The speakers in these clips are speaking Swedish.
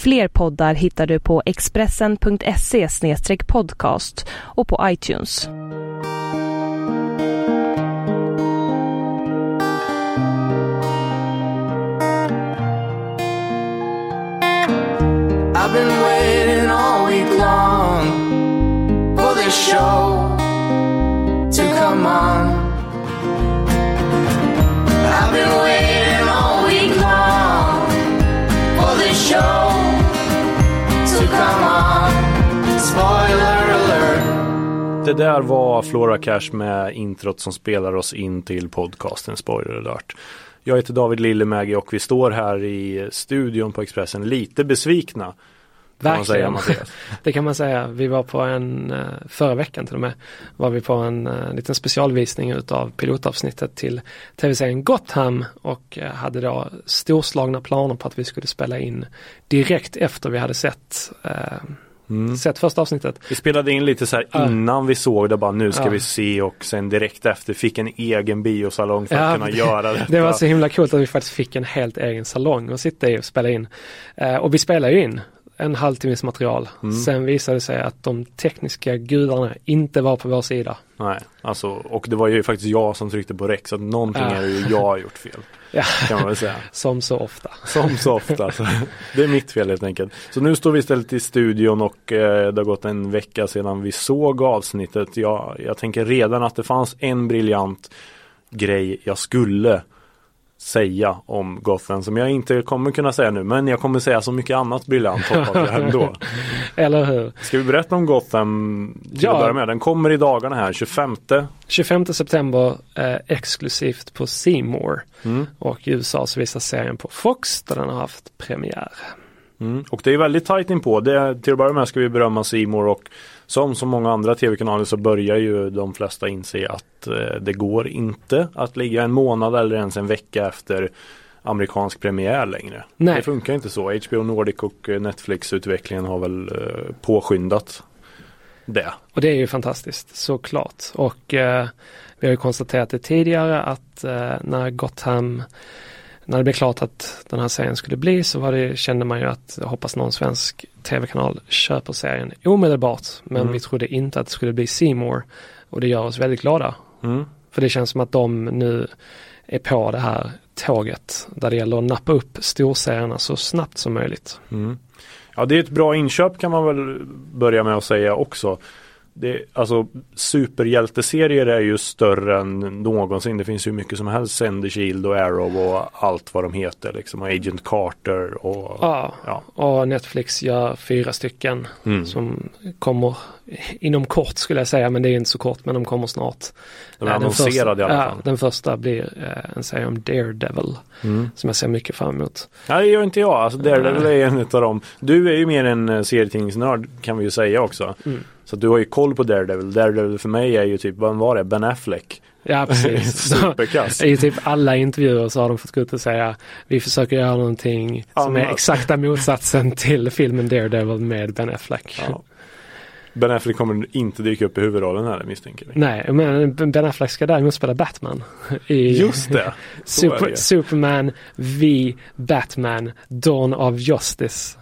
Fler poddar hittar du på expressen.se podcast och på iTunes. I've been waiting all week long for this show to come on. I've been waiting all week long for this show Spoiler alert. Det där var Flora Cash med introt som spelar oss in till podcasten Spoiler alert. Jag heter David Lillemägi och vi står här i studion på Expressen lite besvikna säga, Verkligen. Mattias. Det kan man säga. Vi var på en, eh, förra veckan till och med, var vi på en eh, liten specialvisning utav pilotavsnittet till tv-serien Gotham och eh, hade då storslagna planer på att vi skulle spela in direkt efter vi hade sett, eh, Mm. sett första avsnittet. Vi spelade in lite så här innan vi såg det bara nu ska Ja. vi se och sen direkt efter fick en egen biosalong för Ja, att kunna det- göra detta. Det var så himla coolt att vi faktiskt fick en helt egen salong att sitta i och spela in. Eh, och vi spelade ju in en halvtimmes material. Mm. Sen visade det sig att de tekniska gudarna inte var på vår sida. Nej, alltså, och det var ju faktiskt jag som tryckte på räck så att någonting är ju jag har gjort fel. Ja. Kan man väl säga. Som så ofta. Som så ofta. Så det är mitt fel helt enkelt. Så nu står vi istället i studion och eh, det har gått en vecka sedan vi såg avsnittet. Jag, jag tänker redan att det fanns en briljant grej jag skulle säga om Gotham som jag inte kommer kunna säga nu. Men jag kommer säga så mycket annat briljant hoppas jag ändå. Eller hur? Ska vi berätta om Gotham till Ja. att börja med? Den kommer i dagarna här, 25. 25 september eh, exklusivt på Seymour Mm. och i USA så visar serien på Fox där den har haft premiär. Mm. Och det är väldigt tajt inpå. Det, till att börja med ska vi berömma Simor och som så många andra tv-kanaler så börjar ju de flesta inse att eh, det går inte att ligga en månad eller ens en vecka efter amerikansk premiär längre. Nej. Det funkar inte så. HBO Nordic och eh, Netflix-utvecklingen har väl eh, påskyndat det. Och det är ju fantastiskt såklart. Och eh, vi har ju konstaterat det tidigare att eh, när Gotham när det blev klart att den här serien skulle bli så var det, kände man ju att hoppas någon svensk tv-kanal köper serien omedelbart. Men Mm. vi trodde inte att det skulle bli Seymour och det gör oss väldigt glada. Mm. För det känns som att de nu är på det här tåget där det gäller att nappa upp storserierna så snabbt som möjligt. Mm. Ja det är ett bra inköp kan man väl börja med att säga också. Det, alltså superhjälteserier är ju större än någonsin. Det finns ju mycket som helst. Sender Shield och Arrow och allt vad de heter liksom. Och Agent Carter och Ja, ja. och Netflix gör fyra stycken Mm. som kommer inom kort skulle jag säga, men det är inte så kort, men de kommer snart. De är den annonserade första, i alla ja, fall. Den första blir eh, en serie om Daredevil, Mm. som jag ser mycket fram emot. Nej det gör inte jag. Alltså Daredevil är en av dem. Du är ju mer en eh, serietidningsnörd kan vi ju säga också. Mm. Så du har ju koll på Daredevil. Daredevil för mig är ju typ, vad var det? Ben Affleck. Ja, precis. Superkass. I typ alla intervjuer så har de fått gå ut och säga vi försöker göra någonting som är exakta motsatsen till filmen Daredevil med Ben Affleck. Ja. Ben Affleck kommer inte dyka upp i huvudrollen här misstänker vi. Nej, men Ben Affleck ska däremot spela Batman. I Just det. Super, det. Superman v Batman Dawn of Justice.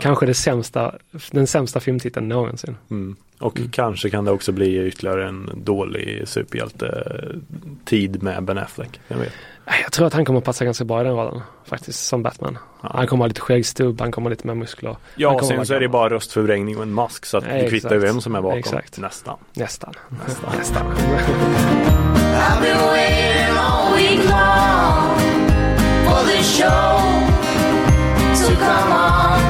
Kanske det sämsta, den sämsta filmtiteln någonsin. Mm. Och kanske kan det också bli ytterligare en dålig superhjälte-tid med Ben Affleck. Jag vet. Jag tror att han kommer passa ganska bra i den rollen. Faktiskt, som Batman. Ja. Han kommer ha lite skäggstubb, han kommer ha lite mer muskler. Ja, Han och sen så är det bara röstförvrängning och en mask så att Ja, det kvittar ju vem som är bakom. Exakt. Nästan. Nästan. Nästan. Nästan. I've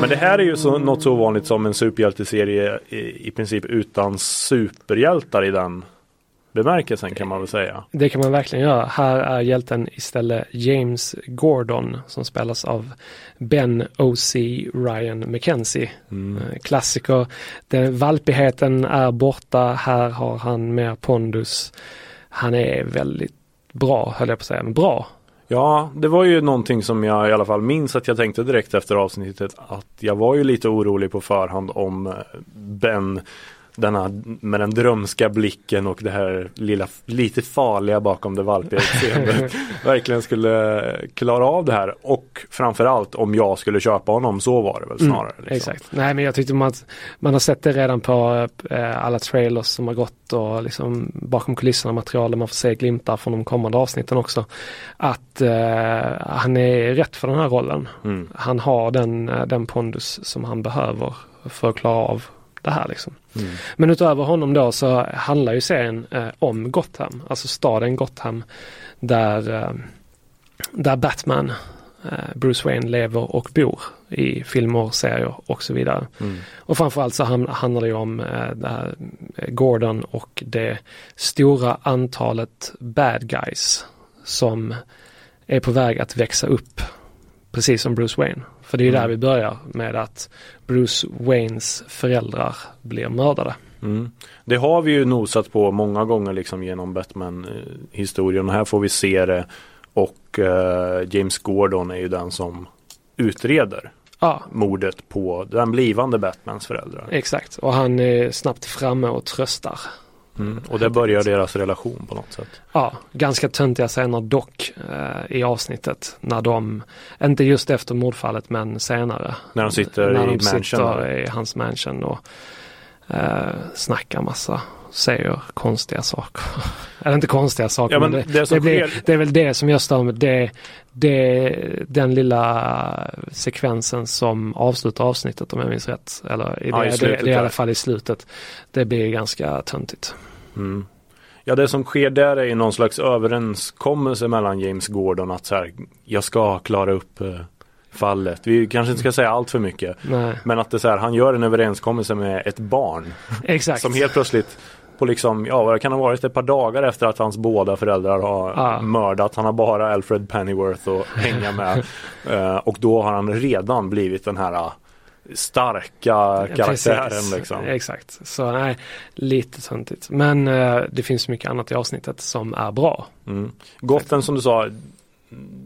Men det här är ju så, något så ovanligt som en superhjälteserie i, i princip utan superhjältar i den bemärkelsen kan man väl säga. Det kan man verkligen göra. Här är hjälten istället James Gordon som spelas av Ben O.C. Ryan McKenzie. Eh, Klassiker. Den valpigheten är borta. Här har han mer pondus. Han är väldigt bra, höll jag på att säga, men bra. Ja, det var ju någonting som jag i alla fall minns att jag tänkte direkt efter avsnittet att jag var ju lite orolig på förhand om eh, Ben denna med den drömska blicken och det här lilla lite farliga bakom det valpiga utseendet verkligen skulle klara av det här och framförallt om jag skulle köpa honom så var det väl snarare. liksom. Exakt. Nej men jag tyckte man, man har sett det redan på eh, alla trailers som har gått och liksom bakom kulisserna material man får se glimtar från de kommande avsnitten också. Att eh, han är rätt för den här rollen. Mm. Han har den, eh, den pondus som han behöver för att klara av det här liksom. Mm. Men utöver honom då så handlar ju serien eh, om Gotham, alltså staden Gotham där, eh, där Batman, eh, Bruce Wayne lever och bor i filmer, serier och så vidare. Mm. Och framförallt så handlar det ju om eh, det här, eh, Gordon och det stora antalet bad guys som är på väg att växa upp precis som Bruce Wayne. För det är ju Mm. där vi börjar med att Bruce Waynes föräldrar blir mördade. Mm. Det har vi ju nosat på många gånger liksom genom Batman-historien här får vi se det och eh, James Gordon är ju den som utreder Ja, mordet på den blivande Batmans föräldrar. exakt. Och han är snabbt framme och tröstar. Mm. Och där börjar deras relation på något sätt. Ja, ganska töntiga scener dock eh, i avsnittet. När de, inte just efter mordfallet men senare. När de sitter när i de mansion. sitter där. i hans mansion och eh, snackar massa, säger konstiga saker. Eller inte konstiga saker Ja, men men det, det det, blir, det är väl det som jag stör mig. Det, det, den lilla sekvensen som avslutar avsnittet om jag minns rätt. Eller i Ja, i slutet det är i alla fall i slutet. Det blir ganska töntigt. Mm. Ja det som sker där är ju någon slags överenskommelse mellan James Gordon att så här, jag ska klara upp eh, fallet. Vi kanske inte ska säga allt för mycket. Nej, Men att det så här, han gör en överenskommelse med ett barn. exakt. Som helt plötsligt på liksom, ja vad det kan ha varit ett par dagar efter att hans båda föräldrar har Ja. mördat. Han har bara Alfred Pennyworth att hänga med. Eh, och då har han redan blivit den här eh, starka karaktären Precis. liksom. Exakt, så nej, lite töntigt. Men eh, det finns mycket annat i avsnittet som är bra. Mm. Gotham som du sa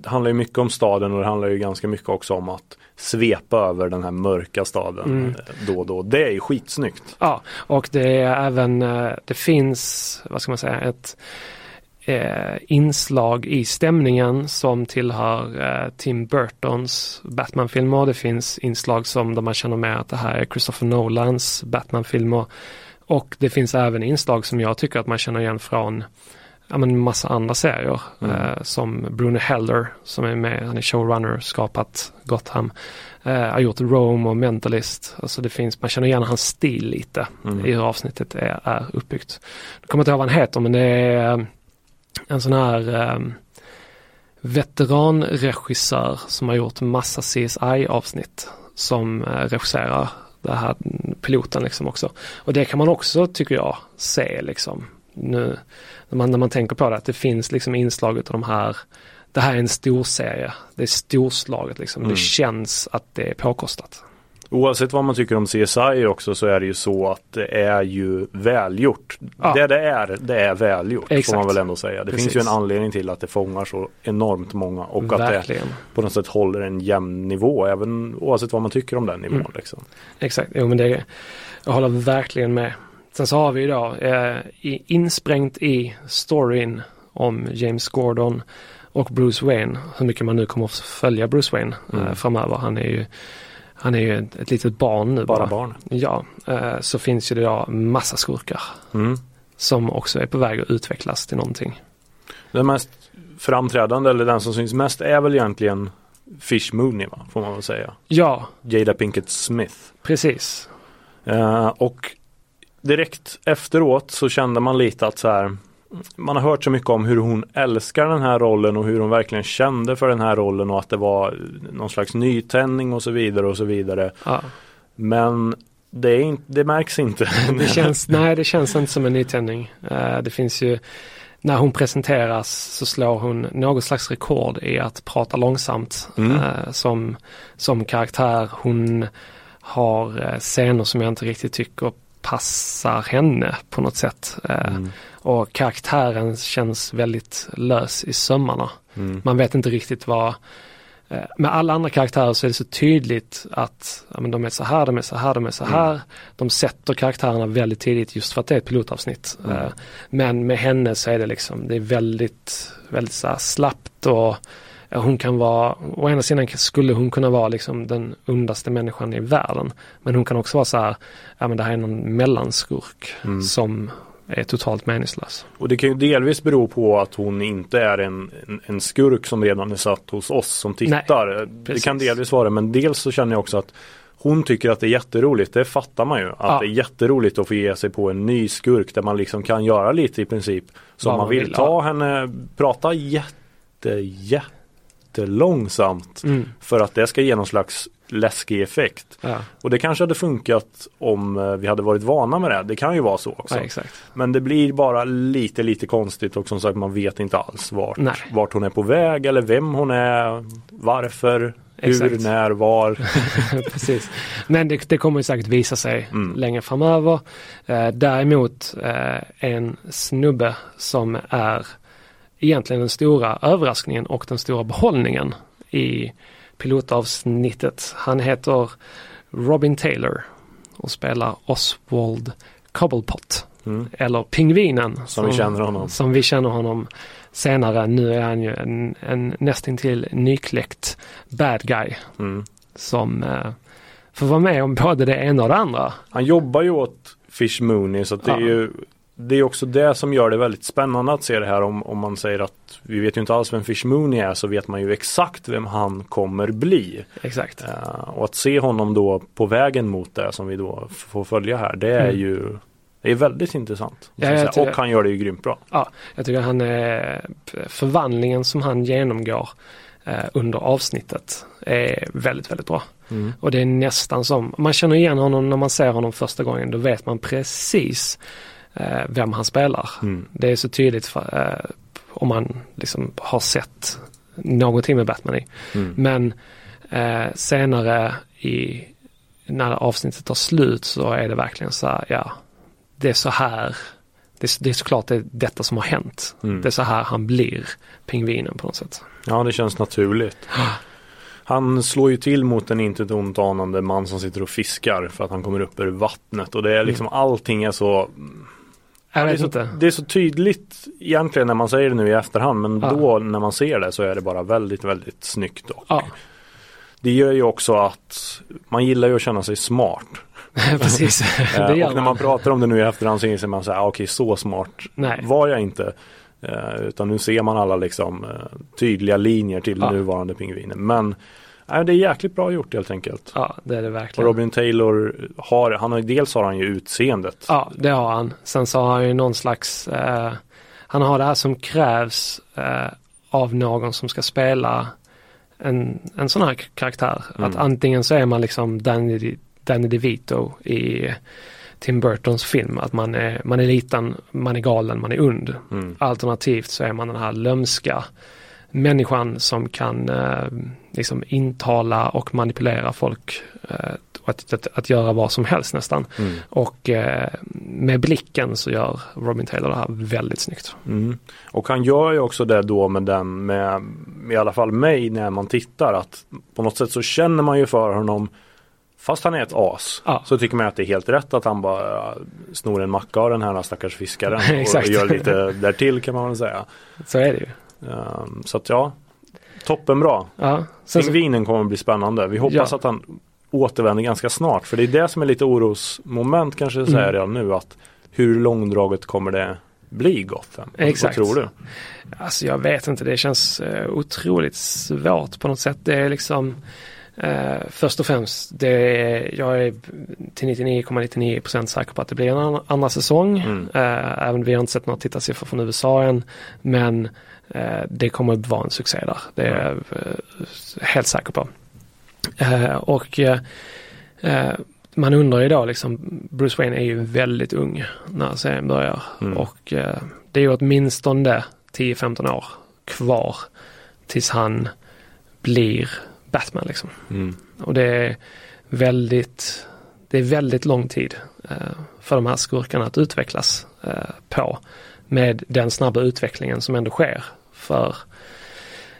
det handlar ju mycket om staden och det handlar ju ganska mycket också om att svepa över den här mörka staden Mm. då och då. Det är ju skitsnyggt. Ja, och det är även, eh, det finns, vad ska man säga, ett eh, inslag i stämningen som tillhör eh, Tim Burtons Batman-filmer. Det finns inslag som där man känner med att det här är Christopher Nolans Batman-filmer. Och det finns även inslag som jag tycker att man känner igen från ja, men massa andra serier. Eh, som Bruno Heller som är med, han är showrunner, skapat Gotham. Eh, har gjort Rome och Mentalist. Alltså det finns, man känner igen hans stil lite Mm. i hur avsnittet är, är uppbyggt. Jag kommer inte ihåg vad han heter men det är eh, en sån här eh, veteranregissör som har gjort massa CSI-avsnitt som eh, regisserar det här piloten liksom också. Och det kan man också, tycker jag, se liksom nu när man, när man tänker på det, att det finns liksom inslag av de här det här är en stor serie. Det är storslaget liksom. Mm. Det känns att det är påkostat. Oavsett vad man tycker om CSI också så är det ju så att det är ju välgjort. Ja. Det det är, det är välgjort får Exakt. man väl ändå säga. Det Precis. finns ju en anledning till att det fångar så enormt många och att det Verkligen. på något sätt håller en jämn nivå även oavsett vad man tycker om den nivån. Mm. Liksom. Exakt, jo men det, jag håller verkligen med. Sen så har vi idag eh, insprängt i storyn om James Gordon och Bruce Wayne, hur mycket man nu kommer att följa Bruce Wayne eh, Mm. framöver. Han är ju, han är ju ett, ett litet barn nu bara. Bara barn. Ja, eh, så finns ju det idag massa skurkar Mm. som också är på väg att utvecklas till någonting. Den mest framträdande eller den som syns mest är väl egentligen Fish Mooney va? får man väl säga. Ja, Jada Pinkett Smith. precis. Eh, och direkt efteråt så kände man lite att så här man har hört så mycket om hur hon älskar den här rollen och hur hon verkligen kände för den här rollen och att det var någon slags nytändning och så vidare och så vidare. Ja, Men det, är inte, det märks inte. Det känns, nej, det känns inte som en nytändning. Eh, det finns ju, när hon presenteras så slår hon något slags rekord i att prata långsamt Mm. eh, som, som karaktär. Hon har eh, scener som jag inte riktigt tycker passar henne på något sätt. Eh, Mm. Och karaktären känns väldigt lös i sömmarna. Mm. Man vet inte riktigt vad eh, med alla andra karaktärer så är det så tydligt att ja, men de är så här, de är så här, de är så här. De sätter karaktärerna väldigt tidigt just för att det är ett pilotavsnitt. Mm. Eh, Men med henne så är det liksom, det är väldigt, väldigt så slappt och hon kan vara, å ena sidan skulle hon kunna vara liksom den ondaste människan i världen. Men hon kan också vara så här, ja men det här är någon mellanskurk Mm. som är totalt meningslös. Och det kan ju delvis bero på att hon inte är en, en, en skurk som redan är satt hos oss som tittar. det precis. kan delvis vara men dels så känner jag också att hon tycker att det är jätteroligt, det fattar man ju. Att Ja. det är jätteroligt att få ge sig på en ny skurk där man liksom kan göra lite i princip som man man vill. vill, Ta henne, prata jätte, jättelångsamt Mm. för att det ska ge någon slags läskig effekt. Ja, Och det kanske hade funkat om eh, vi hade varit vana med det. Det kan ju vara så också. ja, exakt. Men det blir bara lite lite konstigt och som sagt man vet inte alls vart, Nej. vart hon är på väg eller vem hon är, varför, hur, Exakt. när, var. Precis. Men det, det kommer säkert visa sig Mm. längre framöver. Eh, däremot eh, en snubbe som är egentligen den stora överraskningen och den stora behållningen i pilotavsnittet. Han heter Robin Taylor och spelar Oswald Cobblepot. Mm. Eller Pingvinen. Som vi känner honom. Som vi känner honom senare. Nu är han ju en, en nästintill nykläckt bad guy Mm. som eh, får vara med om både det ena och det andra. Han jobbar ju åt Fish Mooney så att det är Ja. ju det är också det som gör det väldigt spännande att se det här om, om man säger att vi vet ju inte alls vem Fish Mooney är så vet man ju exakt vem han kommer bli. Exakt. Eh, och att se honom då på vägen mot det som vi då får följa här det är Mm. ju det är väldigt intressant. Ja, jag och han gör det ju grymt bra. Ja, jag tycker han är förvandlingen som han genomgår eh, under avsnittet är väldigt, väldigt bra. Mm. Och det är nästan som, man känner igen honom när man ser honom första gången, då vet man precis vem han spelar. Mm. Det är så tydligt för, eh, om man liksom har sett någonting med Batman i. Mm. Men eh, senare i, när avsnittet tar slut så är det verkligen så här, ja, det är så här, det är, det är såklart det, detta som har hänt. Mm. Det är så här han blir pingvinen på något sätt. Ja, det känns naturligt. Han slår ju till mot en inte ont anande man som sitter och fiskar för att han kommer upp ur vattnet och det är liksom allting är så Jag det, är så inte. det är så tydligt egentligen när man säger det nu i efterhand men Ja. då när man ser det så är det bara väldigt väldigt snyggt och Ja, det gör ju också att man gillar ju att känna sig smart. precis. Det gör och när man pratar om det nu i efterhand så inser man så här, ah, okej så smart Nej. var jag inte. Eh, utan nu ser man alla liksom eh, tydliga linjer till Ja. nuvarande pingviner. Men nej, det är jäkligt bra gjort helt enkelt. Ja, det är det Och verkligen. Robin Taylor har, han har dels har han ju utseendet. Ja, det har han. Sen så har han ju någon slags, eh, han har det här som krävs eh, av någon som ska spela en, en sån här karaktär. Mm. Att antingen så är man liksom Danny, Danny DeVito i Tim Burtons film. Att man är, man är liten, man är galen, man är und. Mm. Alternativt så är man den här lömska människan som kan eh, liksom intala och manipulera folk. Eh, och att, att, att göra vad som helst nästan. Mm. Och eh, med blicken så gör Robin Taylor det här väldigt snyggt. Mm. Och han gör ju också det då med den, med, i alla fall mig när man tittar att på något sätt så känner man ju för honom Fast han är ett as Ja. så tycker man att det är helt rätt att han bara snor en macka av den här stackars fiskaren och gör lite därtill kan man väl säga. Så är det ju. Um, så att ja, toppenbra. Ja, sen Pingvinen kommer bli spännande. Vi hoppas Ja. att han återvänder ganska snart. För det är det som är lite orosmoment kanske jag säger Mm. redan nu. att Hur långdraget kommer det bli Gotham? Exakt. Vad tror du? alltså jag vet inte, det känns eh, otroligt svårt på något sätt. Det är liksom eh, först och främst, det är, jag är till 99,99% säker på att det blir en annan, andra säsong. Mm. Eh, även vi har inte sett några tittarsiffror från USA än. Men det kommer att vara en succé där. Det är jag eh, helt säker på. Eh, och eh, eh, man undrar ju då liksom, Bruce Wayne är ju väldigt ung när serien börjar Mm. och eh, det är ju åtminstone 10-15 år kvar tills han blir Batman liksom. Mm. Och det är väldigt, det är väldigt lång tid eh, för de här skurkarna att utvecklas eh, på med den snabba utvecklingen som ändå sker för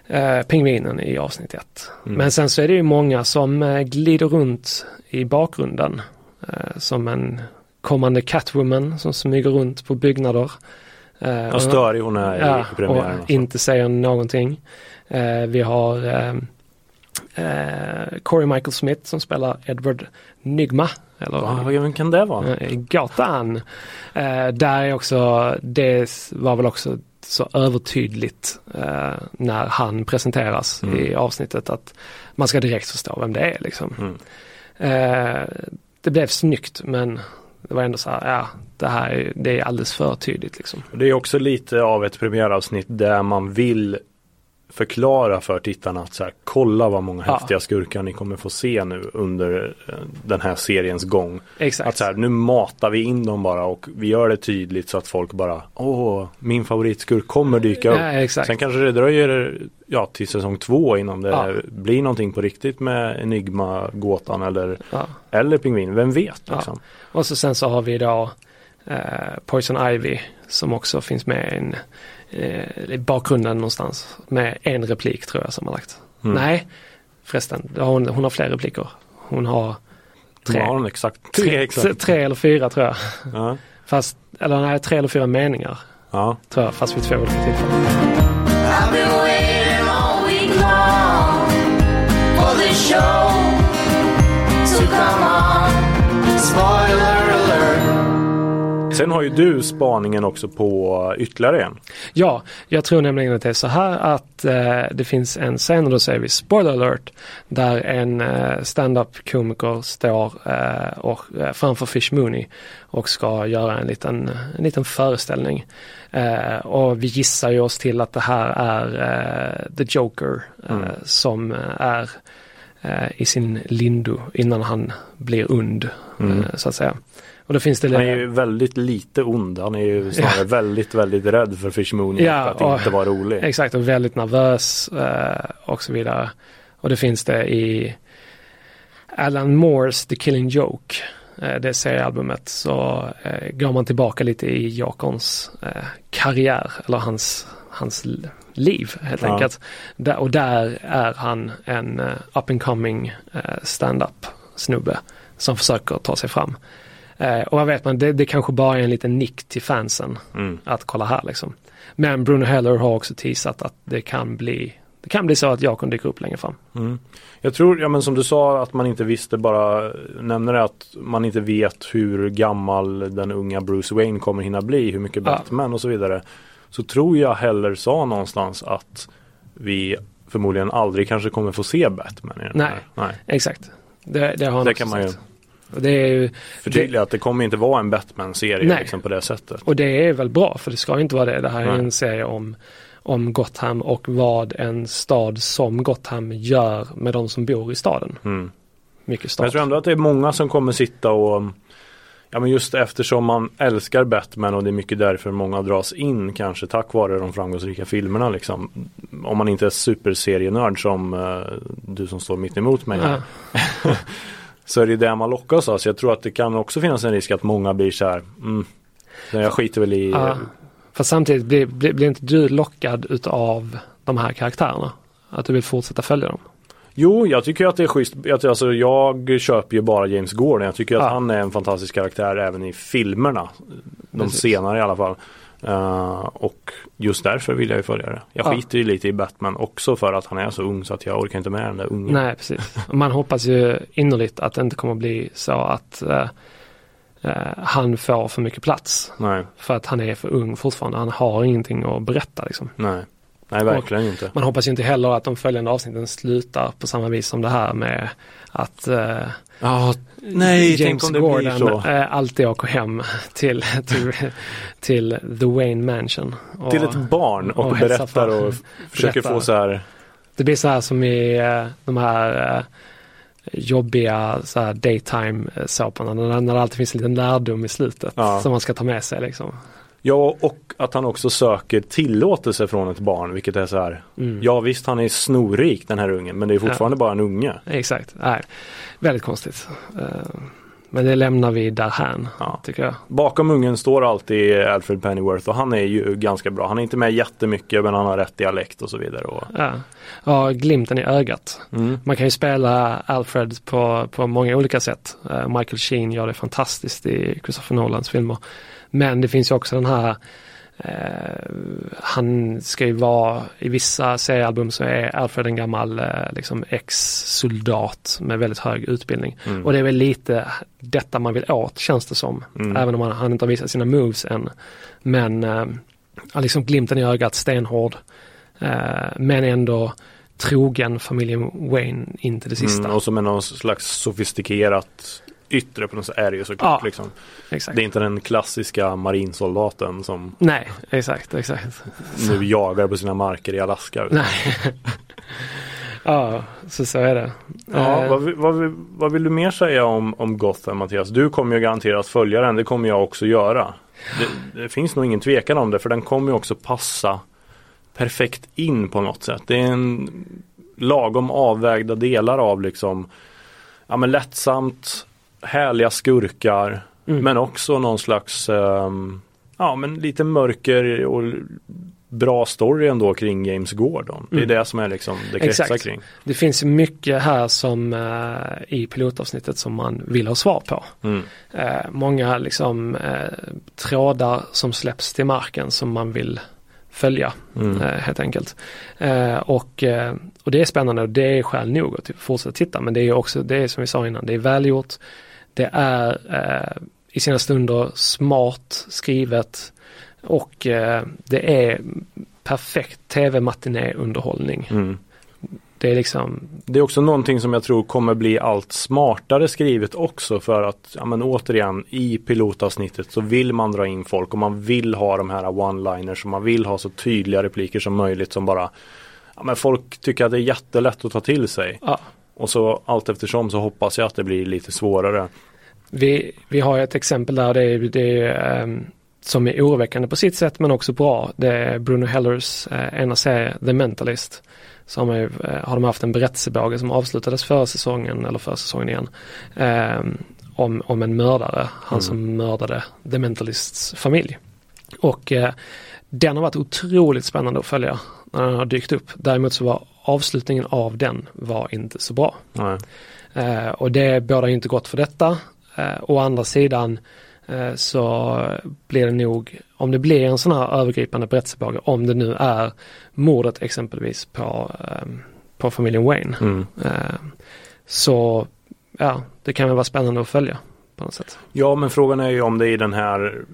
eh, pingvinen i avsnitt 1. Mm. Men sen så är det ju många som eh, glider runt i bakgrunden eh, som en kommande Catwoman som smyger runt på byggnader. Eh, Vad störig hon är Ja, i premiären. och inte säger någonting. Eh, vi har eh, eh, Corey Michael Smith som spelar Edward Nygma. Eller Ja, vem kan det vara? Gatan. Eh, där är också, det var väl också så övertydligt eh, när han presenteras Mm. i avsnittet att man ska direkt förstå vem det är liksom. Mm. Eh, det blev snyggt men det var ändå så här, ja det här är, det är alldeles för tydligt liksom. Det är också lite av ett premiäravsnitt där man vill förklara för tittarna att så här, kolla vad många Ja. häftiga skurkar ni kommer få se nu under eh, den här seriens gång. Exakt. Att så här, nu matar vi in dem bara och vi gör det tydligt så att folk bara Åh, min favoritskurk kommer dyka upp. Ja, exakt. Sen kanske det dröjer ja, till säsong två innan det Ja. blir någonting på riktigt med Enigma-gåtan eller, Ja. eller Pingvin. Vem vet liksom. Och så sen så har vi då eh, Poison Ivy som också finns med i en, eh, bakgrunden någonstans med en replik tror jag som har lagt. Mm. Nej, förresten, har hon, hon har fler repliker. Hon har tre, hon exakt. Tre exakt. tre eller fyra tror jag. Ja. Fast, eller nej, tre eller fyra meningar Ja. tror jag, fast vid två olika tillfällen. I've Sen har ju du spaningen också på ytterligare en. Ja, jag tror nämligen att det är så här att eh, det finns en scen, och då säger vi spoiler alert, där en eh, stand-up komiker står eh, och, eh, framför Fish Mooney och ska göra en liten, en liten föreställning. Eh, och vi gissar ju oss till att det här är eh, The Joker eh, Mm. som är i sin lindo innan han blir und, Mm. så att säga. Och då finns det Han är ju väldigt lite ond. Han är ju snarare väldigt, väldigt rädd för Fish Mooney Ja, att och- inte vara rolig. Exakt och väldigt nervös eh, och så vidare. Och det finns det i Alan Moores The Killing Joke. Eh, det seriealbumet så eh, går man tillbaka lite i eh, karriär eller hans, hans liv helt Ja. enkelt. Och där är han en up and coming stand-up snubbe som försöker ta sig fram. Eh, och vad vet man, det, det kanske bara är en liten nick till fansen Mm. att kolla här liksom. Men Bruno Heller har också teasat att det kan bli det kan bli så att Jakon dyker upp längre fram. Mm. Jag tror, ja men som du sa att man inte visste bara nämner det att man inte vet hur gammal den unga Bruce Wayne kommer hinna bli, hur mycket Ja. Batman och så vidare. Så tror jag Heller sa någonstans att vi förmodligen aldrig kanske kommer få se Batman i den Nej. här. Nej. Exakt. Det, det har han Det kan man ju det är ju, förtydliga att det kommer inte vara en Batman-serie liksom på det sättet. och det är väl bra för det ska inte vara det. Det här är Nej. en serie om, om Gotham och vad en stad som Gotham gör med de som bor i staden. Mm. Mycket stad. jag tror ändå att det är många som kommer sitta och Ja men just eftersom man älskar Batman och det är mycket därför många dras in kanske tack vare de framgångsrika filmerna liksom. Om man inte är superserienörd som eh, du som står mitt emot mig. Ja. Så är det det man lockas av. Så jag tror att det kan också finnas en risk att många blir så här. Mm, jag skiter väl i. Ja. Fast samtidigt blir, blir, blir inte du lockad utav de här karaktärerna? Att du vill fortsätta följa dem? Jo, jag tycker att det är schysst. Alltså, jag köper ju bara James Gordon. Jag tycker att Ja. han är en fantastisk karaktär även i filmerna. De Precis. senare i alla fall. Eh, och just därför vill jag ju följa det. Jag Ja. skiter ju lite i Batman också för att han är så ung så att jag orkar inte med den där ungen. Nej, precis. Man hoppas ju innerligt att det inte kommer bli så att eh, eh, han får för mycket plats. Nej, För att han är för ung fortfarande. Han har ingenting att berätta liksom. nej. Nej, verkligen inte. Man hoppas ju inte heller att de följande avsnitten slutar på samma vis som det här med att Ja, nej, James Gordon eh, alltid åker hem till, till, till The Wayne Mansion. Och Till ett barn och, och berättar och försöker Berättar. få så här. Det blir så här som i eh, de här jobbiga så här daytime såporna när, när det alltid finns en liten lärdom i slutet Ja. som man ska ta med sig liksom. Ja, och att han också söker tillåtelse från ett barn, vilket är så här. Mm. Ja visst, han är snorrik den här ungen, men det är fortfarande bara en unge. Exakt, nej, väldigt konstigt. Eh, Men det lämnar vi därhän, Ja. tycker jag. Bakom ungen står alltid Alfred Pennyworth och han är ju ganska bra. Han är inte med jättemycket men han har rätt dialekt och så vidare. Och, Ja. ja, glimten i ögat. mm. Man kan ju spela Alfred på, på många olika sätt. Eh, Michael Sheen gör det fantastiskt i Christopher Nolans filmer. Men det finns ju också den här eh, han ska ju vara, i vissa seriealbum så är Alfred en gammal eh, liksom ex-soldat med väldigt hög utbildning. Mm. Och det är väl lite detta man vill åt känns det som. Mm. Även om han, han inte har visat sina moves än. Men eh, liksom glimten i ögat, stenhård. Eh, men ändå trogen familjen Wayne in till det sista. Mm, och som någon slags sofistikerat yttre på något sätt är det ju såklart. Ja. Liksom. Det är inte den klassiska marinsoldaten som Nej, exakt, exakt. nu jagar på sina marker i Alaska. utan- Nej. ja, så så är det. Ja, Eh, vad, vad, vad vill du mer säga om, om Gotham Mattias? Du kommer ju garanterat följa den, det kommer jag också göra. Det, det finns nog ingen tvekan om det för den kommer ju också passa perfekt in på något sätt. Det är en lagom avvägda delar av liksom ja, men lättsamt, härliga skurkar Mm. men också någon slags ehm, ja men lite mörker och bra story ändå kring James Gordon. Det är Mm. det som är liksom det kretsar Exakt. kring. Det finns mycket här som eh, i pilotavsnittet som man vill ha svar på. Mm. Eh, många liksom eh, trådar som släpps till marken som man vill följa Mm. eh, helt enkelt. Eh, och, eh, och det är spännande och det är skäl nog att fortsätta titta men det är också, det är som vi sa innan, det är välgjort. Det är eh, i sina stunder smart skrivet och eh, det är perfekt tv-matinéunderhållning. Mm. Det är liksom, Det är också någonting som jag tror kommer bli allt smartare skrivet också för att, ja men återigen, i pilotavsnittet så vill man dra in folk och man vill ha de här one-liners och man vill ha så tydliga repliker som möjligt som bara, ja men folk tycker att det är jättelätt att ta till sig. ja. Och så allt eftersom så hoppas jag att det blir lite svårare. Vi, vi har ett exempel där det är, det är ehm, som är oroväckande på sitt sätt men också bra. Det är Bruno Hellers eh, ena serie The Mentalist. Så har, man ju, eh, har de haft en berättelsebåge som avslutades förra säsongen eller förra säsongen igen. ehm, om, om en mördare, han Mm. som mördade The Mentalists familj. Och eh, den har varit otroligt spännande att följa när den har dykt upp. Däremot så var avslutningen av den var inte så bra. Eh, och det bådar ju inte gott för detta. Eh, å andra sidan eh, så blir det nog, om det blir en sån här övergripande berättelsebåge, om det nu är mordet exempelvis på, eh, på familjen Wayne. Mm. Eh, så ja, det kan väl vara spännande att följa på något sätt. Ja men frågan är ju om det i den här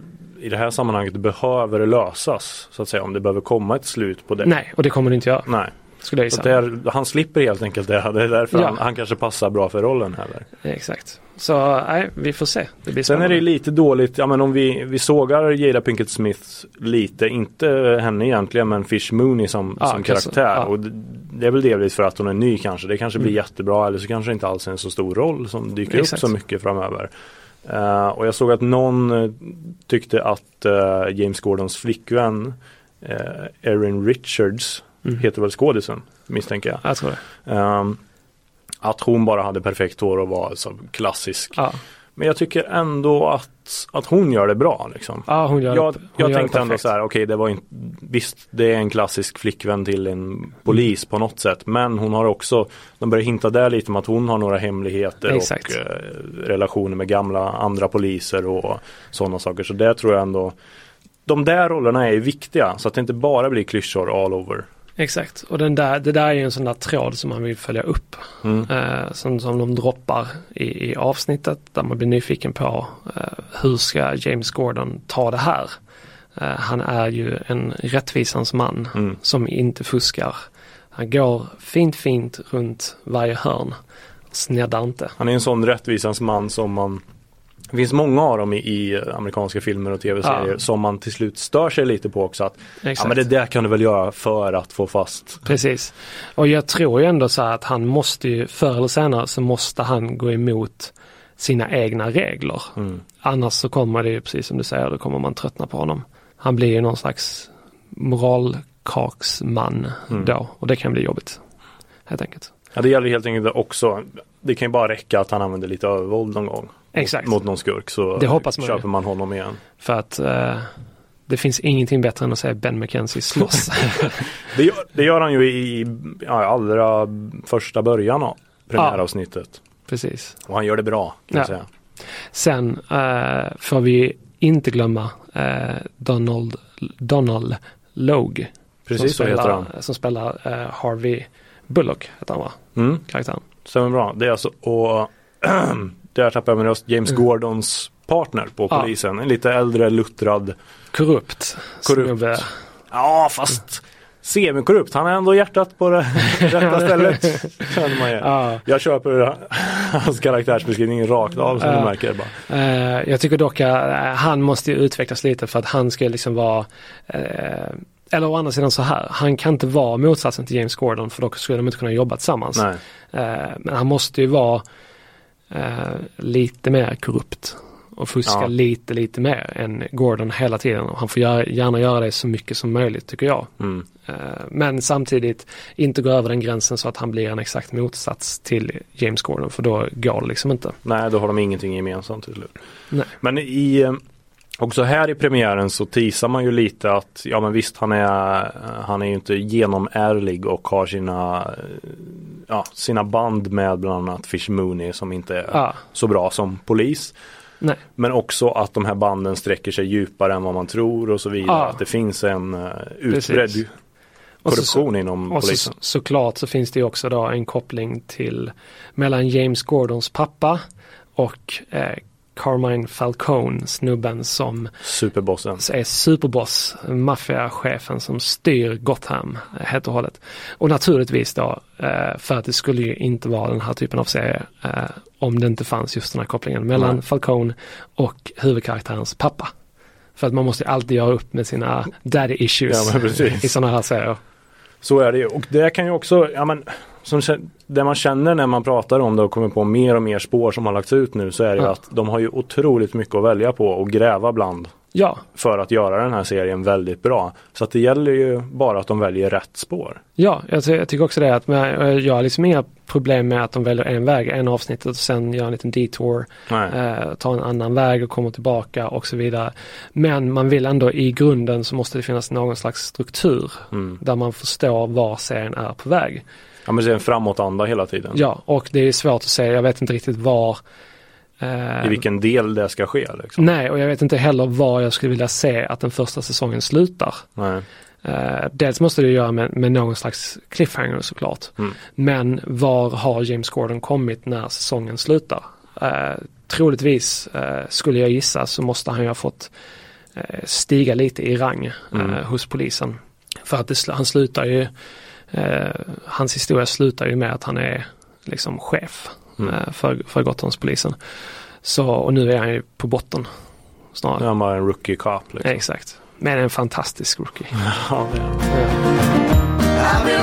i det här sammanhanget behöver lösas så att säga om det behöver komma ett slut på det. Nej, och det kommer det inte göra, Nej. Skulle jag gissa. där, han slipper helt enkelt det. Det är därför Ja. han, han kanske passar bra för rollen heller. Exakt. Så nej, vi får se. Det blir Sen är det lite dåligt, ja men om vi, vi sågar Jada Pinkett Smith lite, inte henne egentligen men Fish Mooney som, Ja, som kanske, karaktär. ja. Och det, det är väl delvis för att hon är ny kanske. Det kanske blir Mm. jättebra eller så kanske det inte alls är en så stor roll som dyker Exakt. upp så mycket framöver. Eh, och jag såg att någon eh, tyckte att eh, James Gordons flickvän uh, Erin Richards Mm. heter väl skådisen misstänker jag. Jag tror det. Ehm, att hon bara hade perfekt hår och var så klassisk. Ja, Men jag tycker ändå att, att hon gör det bra liksom. ja hon gör Jag, hon jag gör tänkte ändå så här, okej det var inte, visst det är en klassisk flickvän till en polis på något sätt. Men hon har också, de börjar hinta där lite om att hon har några hemligheter Exakt. och eh, relationer med gamla andra poliser och sådana saker. Så det tror jag ändå, de där rollerna är viktiga så att det inte bara blir klyschor all over. Exakt, och den där, det där är ju en sån där tråd som man vill följa upp. Mm. Eh, som, som de droppar i, i avsnittet där man blir nyfiken på eh, hur ska James Gordon ta det här? Eh, han är ju en rättvisans man Mm. som inte fuskar. Han går fint fint runt varje hörn. Sneddar inte. Han är en sån rättvisans man som man Det finns många av dem i, i amerikanska filmer och tv-serier Ja. som man till slut stör sig lite på också. Att, ja men det där kan du väl göra för att få fast. Precis. Och jag tror ju ändå så här att han måste ju, förr eller senare så måste han gå emot sina egna regler. Mm. Annars så kommer det ju, precis som du säger, då kommer man tröttna på honom. Han blir ju någon slags moralkaksman Mm. då och det kan bli jobbigt. Helt enkelt. Ja, det gäller helt enkelt också. Det kan ju bara räcka att han använder lite övervåld någon gång. Exakt. Mot någon skurk så Det hoppas man ju. köper man honom igen. För att eh, det finns ingenting bättre än att se Ben McKenzie slåss. Det gör, det gör han ju i ja, allra första början av premiäravsnittet. Precis. Och han gör det bra kan Ja. säga. Sen eh, får vi inte glömma eh, Donald, Donald Logue. Precis så som heter spelar, han. Som spelar eh, Harvey Bullock, heter han va? Mm, Karaktären. stämmer bra. Det är alltså, och där tappar jag min röst, James Gordons partner på polisen. En lite äldre luttrad. Korrupt. Korrupt. Ja fast semikorrupt. Han har ändå hjärtat på det rätta stället. Känner man ju. Ja. Jag köper hans karaktärsbeskrivning rakt av som Ja. du märker. Bara. Eh, jag tycker dock att eh, han måste ju utvecklas lite för att han ska liksom vara eh, eller å andra sidan så här, han kan inte vara motsatsen till James Gordon för då skulle de inte kunna jobba tillsammans. Eh, men han måste ju vara eh, lite mer korrupt och fuska Ja. lite, lite mer än Gordon hela tiden. Och han får göra, gärna göra det så mycket som möjligt tycker jag. Mm. Eh, men samtidigt inte gå över den gränsen så att han blir en exakt motsats till James Gordon för då går det liksom inte. Nej, då har de ingenting gemensamt till slut. Nej. Men i eh, Också här i premiären så teasar man ju lite att ja men visst han är Han är ju inte genomärlig och har sina eh, Ja sina band med bland annat Fish Mooney som inte är Ja. så bra som polis. Nej. Men också att de här banden sträcker sig djupare än vad man tror och så vidare. Ja. Att det finns en Precis. utbredd Och så- korruption inom Och så, polisen. såklart så finns det också då en koppling till mellan James Gordons pappa och eh, Carmine Falcone, snubben som Superbossen. är superboss, maffiachefen som styr Gotham helt och hållet. Och naturligtvis då, eh, för att det skulle ju inte vara den här typen av serie eh, om det inte fanns just den här kopplingen mellan Nej. Falcone och huvudkaraktärens pappa. För att man måste ju alltid göra upp med sina daddy issues Ja, i sådana här serier. Så är det ju. Och det kan ju också, ja men som, det man känner när man pratar om det och kommer på mer och mer spår som har lagts ut nu så är det ju Ja. att de har ju otroligt mycket att välja på och gräva bland Ja, för att göra den här serien väldigt bra. Så att det gäller ju bara att de väljer rätt spår. Ja, jag, jag tycker också det. att men, Jag har liksom inga problem med att de väljer en väg, en avsnitt och sen gör en liten detour, eh, tar en annan väg och kommer tillbaka och så vidare. Men man vill ändå i grunden så måste det finnas någon slags struktur Mm. där man förstår var serien är på väg. Ja men det är en framåtanda hela tiden. Ja, och det är svårt att säga, jag vet inte riktigt var eh, I vilken del det ska ske liksom. Nej, och jag vet inte heller var jag skulle vilja se att den första säsongen slutar. Nej. Eh, dels måste det göra med, med någon slags cliffhanger såklart. Mm. Men var har James Gordon kommit när säsongen slutar? Eh, troligtvis eh, skulle jag gissa så måste han ju ha fått eh, stiga lite i rang eh, Mm. hos polisen. För att det, han slutar ju, eh, hans historia slutar ju med att han är liksom chef Mm. eh, för, för Gotlandspolisen. Så, och nu är han ju på botten snarare. Nu är han bara en rookie cop liksom. Exakt. Men en fantastisk rookie. Ja, det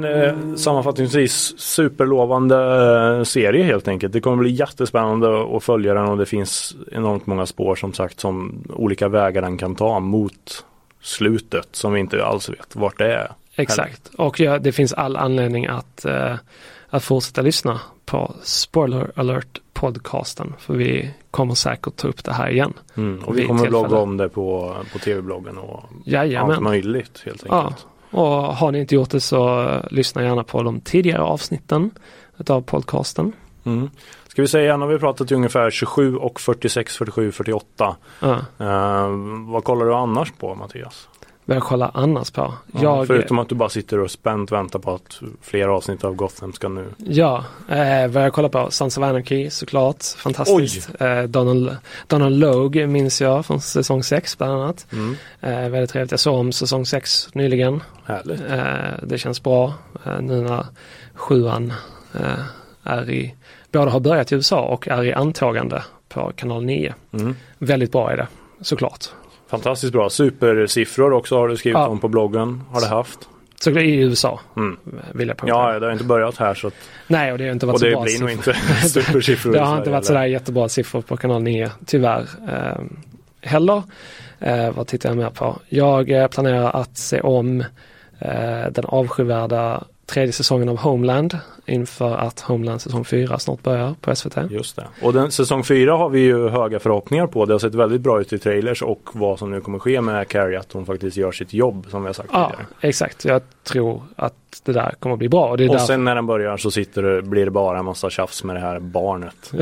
men, eh, sammanfattningsvis superlovande eh, serie helt enkelt. Det kommer bli jättespännande att följa den och det finns enormt många spår som sagt som olika vägar den kan ta mot slutet som vi inte alls vet vart det är. Exakt. Och ja, det finns all anledning att, eh, att fortsätta lyssna på Spoiler alert podcasten. För vi kommer säkert ta upp det här igen. Mm, och vi kommer tillfälle. blogga om det på, på tv-bloggen och allt Jajamän. möjligt helt Ja. Och har ni inte gjort det så eh, lyssna gärna på de tidigare avsnitten utav podcasten. Mm. Ska vi säga, nu har vi pratat i ungefär 27 och 46, 47, 48. Ja. Eh, vad kollar du annars på Mattias? Vad jag kollar annars på. Ja, jag, Förutom att du bara sitter och spänt väntar på att fler avsnitt av Gotham ska nu. Ja, eh, vad jag kollar på. Sons of Anarchy såklart. Fantastiskt. Eh, Donald, Donald Logue minns jag från säsong 6 bland annat. Mm. Eh, väldigt trevligt. Jag såg om säsong 6 nyligen. Härligt. Eh, det känns bra eh, nu när sjuan eh, är i, både har börjat i USA och är i antagande på kanal 9. Mm. Väldigt bra är det, såklart. Fantastiskt bra. Supersiffror också har du skrivit Ja. om på bloggen. Har det haft. Så i USA Mm. vill jag. Ja, det har inte börjat här så att, Nej, och det har inte varit och så det bra blir nog inte supersiffror. Det har inte varit sådär jättebra siffror på kanal 9 tyvärr eh, heller. Eh, vad tittar jag mer på? Jag eh, planerar att se om eh, den avskyvärda tredje säsongen av Homeland inför att Homeland säsong 4 snart börjar på SVT. Just det. Och den, säsong fyra har vi ju höga förhoppningar på. Det har sett väldigt bra ut i trailers och vad som nu kommer ske med Carrie. Att hon faktiskt gör sitt jobb som vi har sagt Ja, tidigare. exakt. Jag tror att det där kommer att bli bra. Och Och sen när den börjar så sitter det, blir det bara en massa tjafs med det här barnet.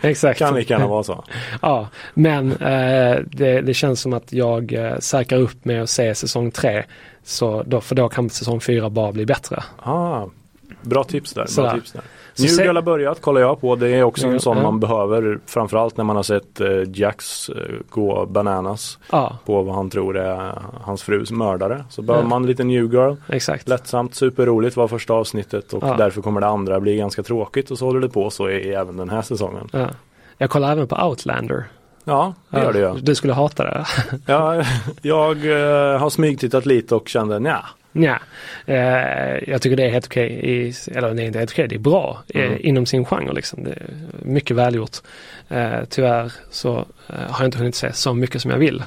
Exakt. Kan lika gärna vara så. Ja, men eh, det, det känns som att jag eh, säkrar upp med att se säsong 3. Så då, för då kan säsong 4 bara bli bättre. Ah, bra tips där. Sådär. Bra tips där. Så New se- Girl har börjat, kollar jag på. Det är också en sån man behöver. Framförallt när man har sett eh, Jax eh, gå bananas Ja, på vad han tror är hans frus mördare. Så behöver man lite New Girl. exakt. Lättsamt, superroligt var första avsnittet och Ja. därför kommer det andra bli ganska tråkigt och så håller det på så i, i även den här säsongen. Ja. Jag kollar även på Outlander. Ja, det gör det ju. Du skulle hata det. Ja, jag eh, har smygtittat lite och kände nja. Nja, eh, jag tycker det är helt okej, i, eller det är inte helt okej, det är bra eh, Mm. inom sin genre liksom. Det är mycket välgjort. Eh, tyvärr så eh, har jag inte hunnit se så mycket som jag vill.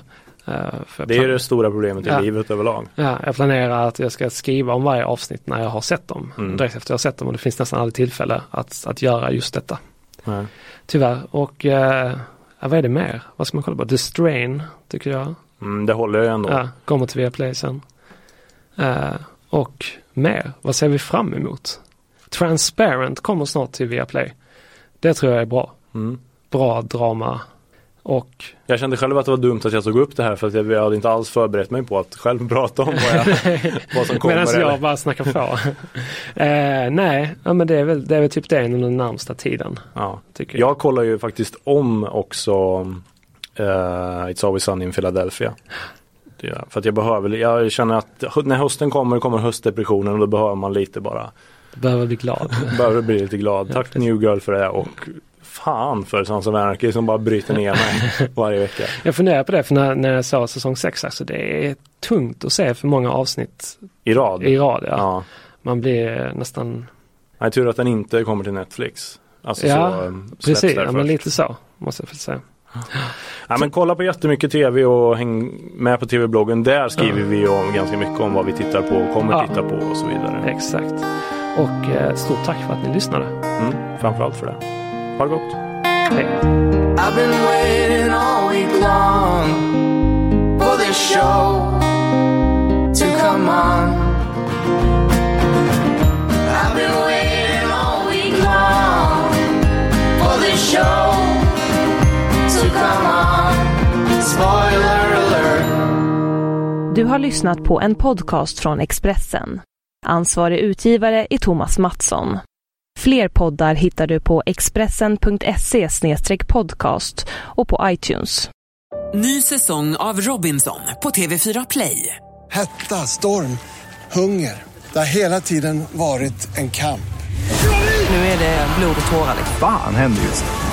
Eh, jag Det är plan- det stora problemet i Ja. livet överlag. Ja, jag planerar att jag ska skriva om varje avsnitt när jag har sett dem. Mm. Direkt efter jag har sett dem och det finns nästan aldrig tillfälle att, att göra just detta. Nej. Tyvärr. Och eh, ja, vad är det mer? Vad ska man kolla på? The Strain tycker jag. Mm, det håller jag ändå. Ja, kommer till Viaplay sen. Eh, och mer, vad ser vi fram emot? Transparent kommer snart till Viaplay. Det tror jag är bra. Mm. Bra drama. Och Jag kände själv att det var dumt att jag tog upp det här för att jag, hade inte alls förberett mig på att själv prata om vad, jag, vad som kommer. medan eller- jag bara snackar på. eh, nej, ja, men det är, väl, det är väl typ det inom den närmsta tiden. ja. Tycker jag. Jag kollar ju faktiskt om också eh, It's Always Sunny in Philadelphia. Det gör jag. För att jag behöver, jag känner att när hösten kommer kommer höstdepressionen och då behöver man lite bara, Du behöver bli glad. behöver bli lite glad. Ja, Tack precis. New Girl för det och fan för Sons of Anarchy som bara bryter ner mig varje vecka. jag funderar på det för när, när jag såg säsong 6 alltså det är tungt att se för många avsnitt I rad. i rad. Ja. Ja. Man blir nästan, Nej, tur att den inte kommer till Netflix. Alltså Ja, så, släpps precis, ja, men lite så måste jag säga. Ja, men kolla på jättemycket tv och häng med på tv-bloggen. Där skriver vi om ganska mycket om vad vi tittar på och kommer Ja. titta på och så vidare. Exakt. Och eh, stort tack för att ni lyssnade. Mm, framförallt för det. Ha det gott. Hej. I've been waiting all week long for this show to come on. I've been waiting all week long for this show come on. Spoiler alert. Du har lyssnat på en podcast från Expressen. Ansvarig utgivare är Thomas Mattsson. Fler poddar hittar du på expressen.se podcast och på iTunes. Ny säsong av Robinson på TV4 Play. Hetta, storm, hunger. Det har hela tiden varit en kamp. Nu är det blod och tårar. Fan händer just nu.